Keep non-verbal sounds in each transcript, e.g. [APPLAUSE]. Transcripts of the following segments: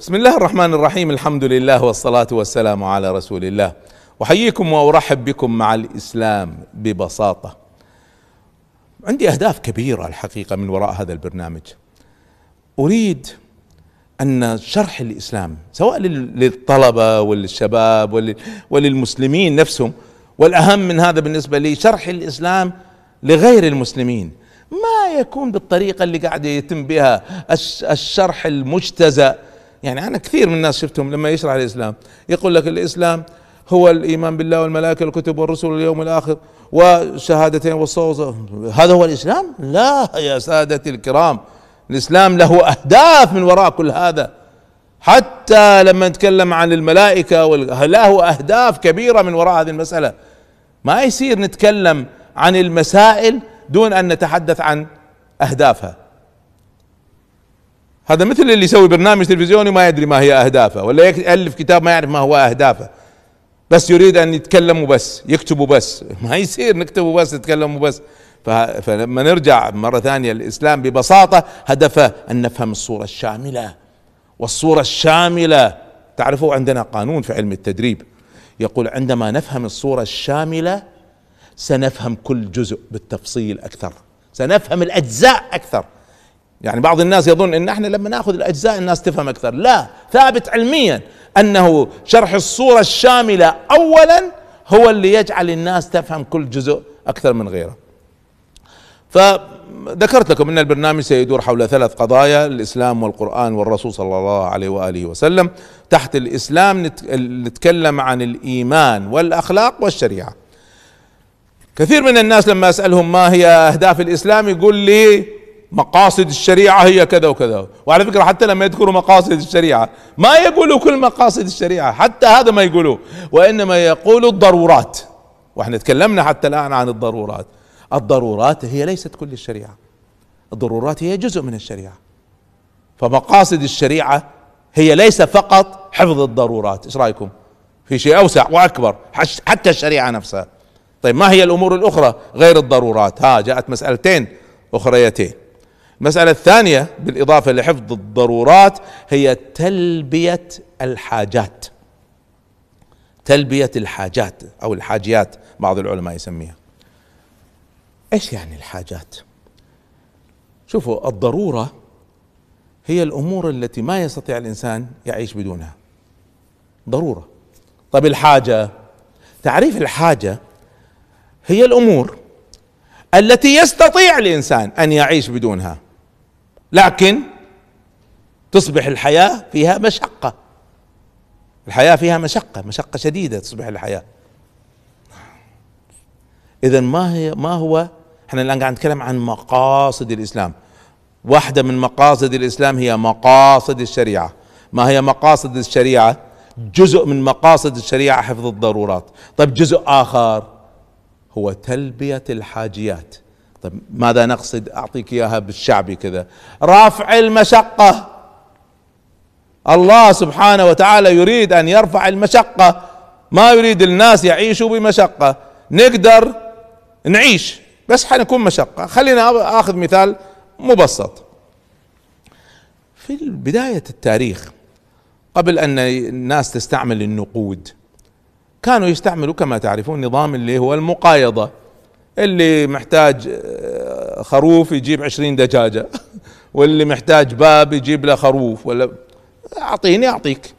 بسم الله الرحمن الرحيم الحمد لله والصلاة والسلام على رسول الله أحييكم وأرحب بكم مع الإسلام ببساطة عندي أهداف كبيرة الحقيقة من وراء هذا البرنامج أريد أن شرح الإسلام سواء للطلبة وللشباب وللمسلمين نفسهم والأهم من هذا بالنسبة لي شرح الإسلام لغير المسلمين ما يكون بالطريقة اللي قاعد يتم بها الشرح المجتزأ يعني أنا كثير من الناس شفتهم لما يشرح الإسلام. يقول لك الإسلام هو الإيمان بالله والملائكة والكتب والرسل واليوم الآخر والشهادتين والصوت. هذا هو الإسلام؟ لا يا سادتي الكرام. الإسلام له أهداف من وراء كل هذا. حتى لما نتكلم عن الملائكة له أهداف كبيرة من وراء هذه المسألة. ما يصير نتكلم عن المسائل دون أن نتحدث عن أهدافها. هذا مثل اللي يسوي برنامج تلفزيوني ما يدري ما هي أهدافه ولا يألف كتاب ما يعرف ما هو أهدافه. بس يريد أن يتكلم وبس يكتب وبس [LAUGHS] ما يصير نكتب وبس نتكلم وبس فلما نرجع مرة ثانية الإسلام ببساطة هدفه أن نفهم الصورة الشاملة. والصورة الشاملة تعرفوا عندنا قانون في علم التدريب يقول عندما نفهم الصورة الشاملة سنفهم كل جزء بالتفصيل أكثر. سنفهم الأجزاء أكثر. يعني بعض الناس يظن إن إحنا لما نأخذ الأجزاء الناس تفهم أكثر. لا ثابت علميا أنه شرح الصورة الشاملة اولا هو اللي يجعل الناس تفهم كل جزء أكثر من غيره. فذكرت لكم إن البرنامج سيدور حول ثلاث قضايا الإسلام والقرآن والرسول صلى الله عليه وآله وسلم. تحت الإسلام نتكلم عن الإيمان والأخلاق والشريعة. كثير من الناس لما أسألهم ما هي أهداف الإسلام يقول لي مقاصد الشريعة هي كذا وكذا. وعلى فكرة حتى لما يذكروا مقاصد الشريعة ما يقولوا كل مقاصد الشريعة حتى هذا ما يقولوا. وإنما يقولوا الضرورات. وإحنا تكلمنا حتى الآن عن الضرورات. الضرورات هي ليست كل الشريعة. الضرورات هي جزء من الشريعة. فمقاصد الشريعة هي ليس فقط حفظ الضرورات. إيش رأيكم؟ في شيء أوسع وأكبر حتى الشريعة نفسها. طيب ما هي الأمور الأخرى غير الضرورات؟ ها جاءت مسألتين أخريتين. المسألة الثانية بالإضافة لحفظ الضرورات هي تلبية الحاجات. تلبية الحاجات أو الحاجيات بعض العلماء يسميها. إيش يعني الحاجات؟ شوفوا الضرورة هي الأمور التي ما يستطيع الإنسان يعيش بدونها. ضرورة. طيب الحاجة تعريف الحاجة هي الأمور التي يستطيع الإنسان أن يعيش بدونها. لكن تصبح الحياة فيها مشقة. الحياة فيها مشقة مشقة شديدة تصبح الحياة. اذا ما هي ما هو؟ إحنا الآن قاعد نتكلم عن مقاصد الإسلام. واحدة من مقاصد الإسلام هي مقاصد الشريعة. ما هي مقاصد الشريعة؟ جزء من مقاصد الشريعة حفظ الضرورات. طيب جزء آخر هو تلبية الحاجيات. طيب ماذا نقصد؟ أعطيك إياها بالشعبي كذا. رفع المشقة. الله سبحانه وتعالى يريد أن يرفع المشقة. ما يريد الناس يعيشوا بمشقة. نقدر نعيش بس حنكون مشقة. خلينا أخذ مثال مبسط. في بداية التاريخ قبل أن الناس تستعمل النقود كانوا يستعملوا كما تعرفون نظام اللي هو المقايضة. اللي محتاج آه، خروف يجيب عشرين دجاجة [LAUGHS] واللي محتاج باب يجيب له خروف ولا أعطيني أعطيك.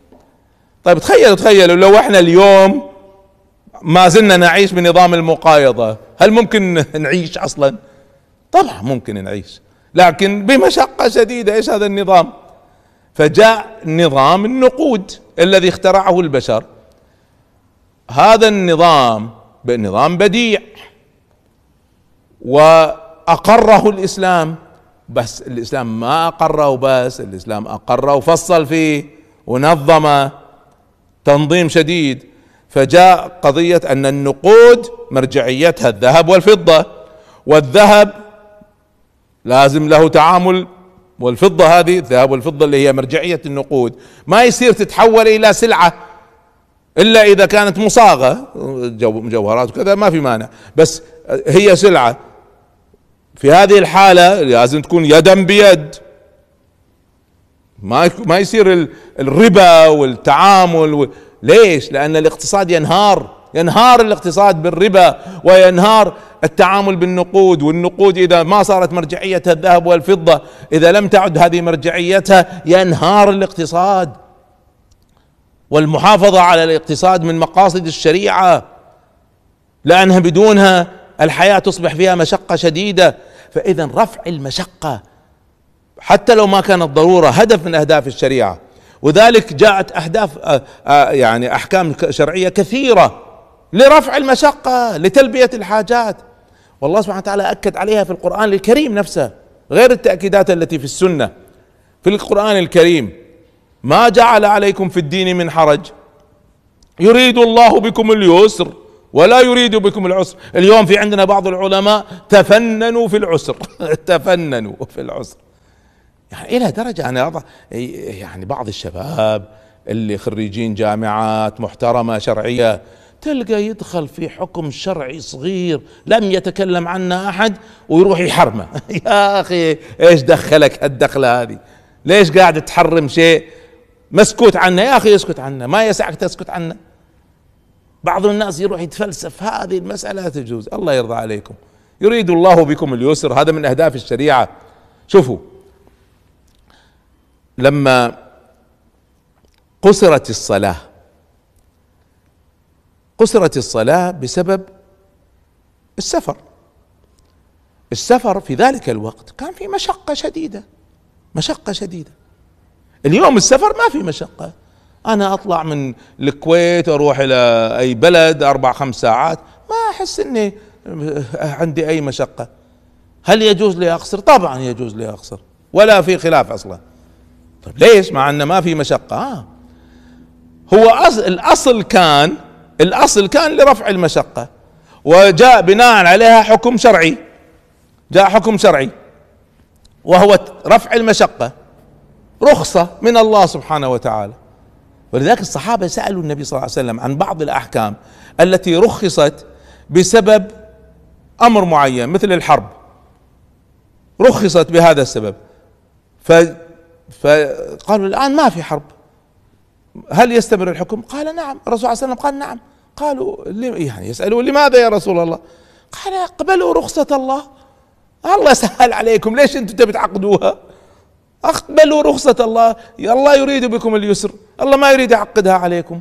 طيب تخيلوا تخيلوا لو إحنا اليوم ما زلنا نعيش بنظام المقايضة هل ممكن [LAUGHS] نعيش أصلا؟ طبعا ممكن نعيش لكن بمشقة شديدة إيش هذا النظام؟ فجاء نظام النقود الذي اخترعه البشر. هذا النظام نظام بديع. وأقره الإسلام. بس الإسلام ما أقره بس الإسلام أقره وفصل فيه ونظم تنظيم شديد. فجاء قضية أن النقود مرجعيتها الذهب والفضة. والذهب لازم له تعامل والفضة هذه الذهب والفضة اللي هي مرجعية النقود. ما يصير تتحول إلى سلعة إلا إذا كانت مصاغة مجوهرات وكذا ما في مانع. بس هي سلعة. في هذه الحالة لازم تكون يدا بيد. ما ما يصير الربا والتعامل ليش؟ لأن الاقتصاد ينهار. ينهار الاقتصاد بالربا وينهار التعامل بالنقود. والنقود إذا ما صارت مرجعيتها الذهب والفضة إذا لم تعد هذه مرجعيتها ينهار الاقتصاد. والمحافظة على الاقتصاد من مقاصد الشريعة لأنها بدونها الحياة تصبح فيها مشقة شديدة. فإذا رفع المشقة حتى لو ما كانت ضرورة هدف من أهداف الشريعة. وذلك جاءت أهداف آه، آه، يعني أحكام شرعية كثيرة لرفع المشقة لتلبية الحاجات. والله سبحانه وتعالى أكد عليها في القرآن الكريم نفسه غير التأكيدات التي في السنة. في القرآن الكريم ما جعل عليكم في الدين من حرج يريد الله بكم اليسر ولا يريد بكم العسر. اليوم في عندنا بعض العلماء تفننوا في العسر. [LAUGHS] تفننوا في العسر. يعني إلى درجة أنا يعني بعض الشباب اللي خريجين جامعات محترمة شرعية تلقى يدخل في حكم شرعي صغير لم يتكلم عنه أحد ويروح يحرمه. [LAUGHS] يا أخي إيش دخلك هالدخلة هذه؟ ليش قاعد تحرم شيء مسكوت عنه؟ يا أخي اسكت عنه. ما يسعك تسكت عنه. بعض الناس يروح يتفلسف هذه المسألة لا تجوز. الله يرضى عليكم. يريد الله بكم اليسر. هذا من أهداف الشريعة. شوفوا لما قصرت الصلاة قصرت الصلاة بسبب السفر. السفر في ذلك الوقت كان في مشقة شديدة مشقة شديدة. اليوم السفر ما في مشقة. أنا أطلع من الكويت أروح إلى أي بلد أربع خمس ساعات. ما أحس إني عندي أي مشقة. هل يجوز لي أقصر؟ طبعا يجوز لي أقصر. ولا في خلاف أصلا. طيب ليش؟ مع انه ما في مشقة. آه. هو الأصل كان الأصل كان لرفع المشقة. وجاء بناء عليها حكم شرعي. جاء حكم شرعي. وهو رفع المشقة. رخصة من الله سبحانه وتعالى. ولذلك الصحابة سألوا النبي صلى الله عليه وسلم عن بعض الأحكام التي رخصت بسبب أمر معين مثل الحرب. رخصت بهذا السبب. ف فقالوا الآن ما في حرب. هل يستمر الحكم؟ قال نعم. الرسول صلى الله عليه وسلم قال نعم. قالوا يعني يسألوا لماذا يا رسول الله؟ قال أقبلوا رخصة الله. الله سهل عليكم. ليش أنتم تبي تعقدوها؟ أقبلوا رخصة الله. الله يريد بكم اليسر. الله ما يريد يعقدها عليكم.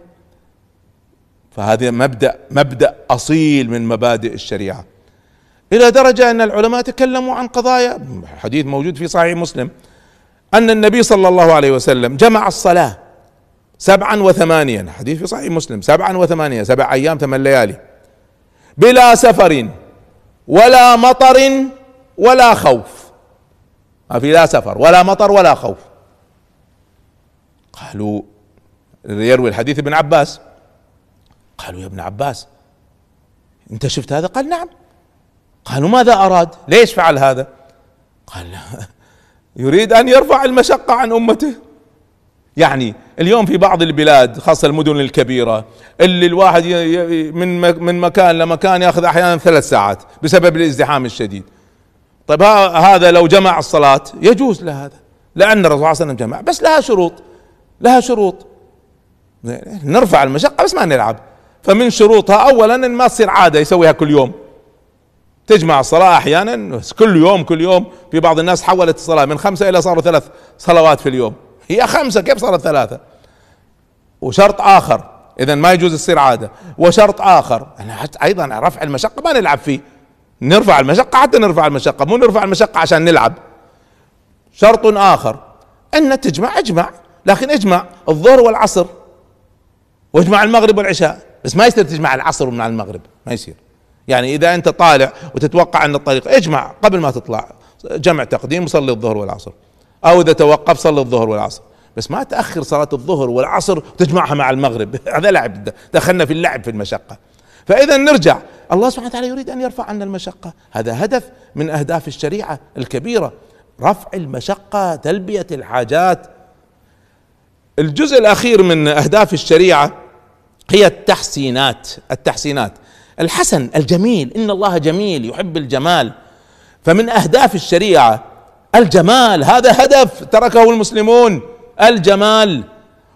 فهذا مبدأ مبدأ أصيل من مبادئ الشريعة. إلى درجة أن العلماء تكلموا عن قضايا. حديث موجود في صحيح مسلم. أن النبي صلى الله عليه وسلم جمع الصلاة سبعا وثمانيا. حديث في صحيح مسلم. سبعا وثمانية سبع أيام ثمان ليالي. بلا سفر ولا مطر ولا خوف. ما في لا سفر ولا مطر ولا خوف. قالوا يروي الحديث ابن عباس. قالوا يا ابن عباس انت شفت هذا؟ قال نعم. قالوا ماذا أراد؟ ليش فعل هذا؟ قال [LAUGHS] يريد أن يرفع المشقة عن أمته. يعني اليوم في بعض البلاد خاصة المدن الكبيرة اللي الواحد من من مكان لمكان ياخذ أحيانا ثلاث ساعات بسبب الازدحام الشديد. طيب هذا لو جمع الصلاة يجوز له هذا لأن الرسول صلى الله عليه وسلم جمع بس لها شروط لها شروط. نرفع المشقة بس ما نلعب. فمن شروطها أولا إن ما تصير عادة يسويها كل يوم. تجمع الصلاة أحيانا كل يوم كل يوم. في بعض الناس حولت الصلاة من خمسة إلى صاروا ثلاث صلوات في اليوم. هي خمسة كيف صارت ثلاثة؟ وشرط آخر إذا ما يجوز تصير عادة. وشرط آخر أيضا رفع المشقة ما نلعب فيه. نرفع المشقة حتى نرفع المشقة مو نرفع المشقة عشان نلعب. شرط آخر أن تجمع إجمع. لكن إجمع الظهر والعصر. وإجمع المغرب والعشاء. بس ما يصير تجمع العصر مع المغرب ما يصير. يعني إذا أنت طالع وتتوقع أن الطريق إجمع قبل ما تطلع. جمع تقديم وصلي الظهر والعصر. أو إذا توقف صلي الظهر والعصر. بس ما تأخر صلاة الظهر والعصر وتجمعها مع المغرب. [LAUGHS] هذا لعب دخلنا في اللعب في المشقة. فإذا نرجع. الله سبحانه وتعالى يريد أن يرفع عنا المشقة. هذا هدف من أهداف الشريعة الكبيرة. رفع المشقة تلبية الحاجات. الجزء الأخير من أهداف الشريعة هي التحسينات. التحسينات. الحسن الجميل. إن الله جميل يحب الجمال. فمن أهداف الشريعة الجمال. هذا هدف تركه المسلمون. الجمال.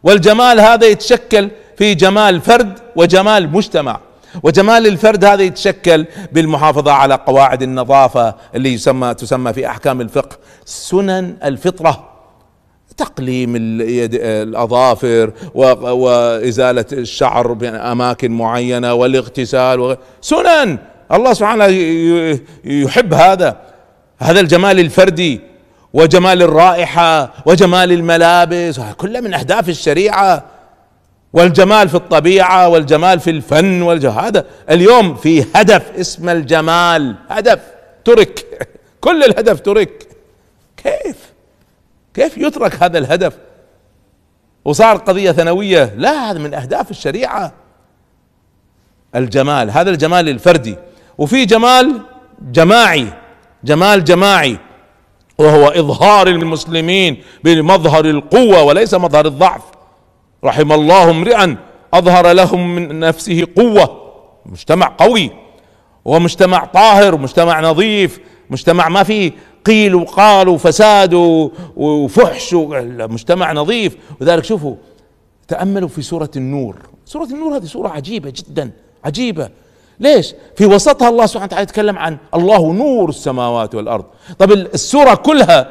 والجمال هذا يتشكل في جمال فرد وجمال مجتمع. وجمال الفرد هذا يتشكل بالمحافظة على قواعد النظافة اللي يسمى تسمى في أحكام الفقه سنن الفطرة. تقليم الأظافر وإزالة الشعر بأماكن معينة والاغتسال سنن. الله سبحانه يحب هذا. هذا الجمال الفردي وجمال الرائحة وجمال الملابس كلها من أهداف الشريعة. والجمال في الطبيعة والجمال في الفن هذا اليوم في هدف اسم الجمال هدف ترك [LAUGHS] كل الهدف ترك. كيف؟ كيف يترك هذا الهدف؟ وصار قضية ثانوية لا هذا من أهداف الشريعة. الجمال هذا الجمال الفردي. وفي جمال جماعي جمال جماعي وهو إظهار المسلمين بمظهر القوة وليس مظهر الضعف. رحم الله امرئا أظهر لهم من نفسه قوة. مجتمع قوي ومجتمع طاهر مجتمع نظيف مجتمع ما فيه قيل وقال وفساد وفحش مجتمع نظيف. وذلك شوفوا تأملوا في سورة النور. سورة النور هذه سورة عجيبة جدا عجيبة. ليش؟ في وسطها الله سبحانه وتعالى يتكلم عن الله نور السماوات والأرض. طب السورة كلها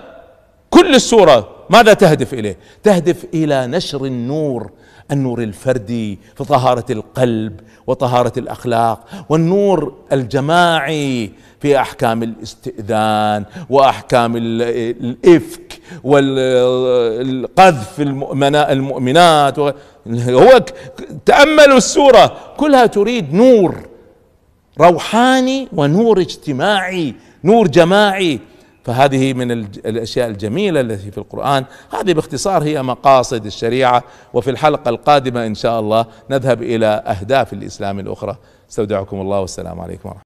كل السورة ماذا تهدف إليه؟ تهدف إلى نشر النور النور الفردي في طهارة القلب وطهارة الأخلاق والنور الجماعي في أحكام الاستئذان وأحكام الإفك والقذف المؤمنات هو تاملوا السورة. كلها تريد نور روحاني ونور اجتماعي نور جماعي. فهذه من الأشياء الجميلة التي في القرآن. هذه باختصار هي مقاصد الشريعة وفي الحلقة القادمة إن شاء الله نذهب إلى أهداف الإسلام الأخرى. استودعكم الله والسلام عليكم ورحمة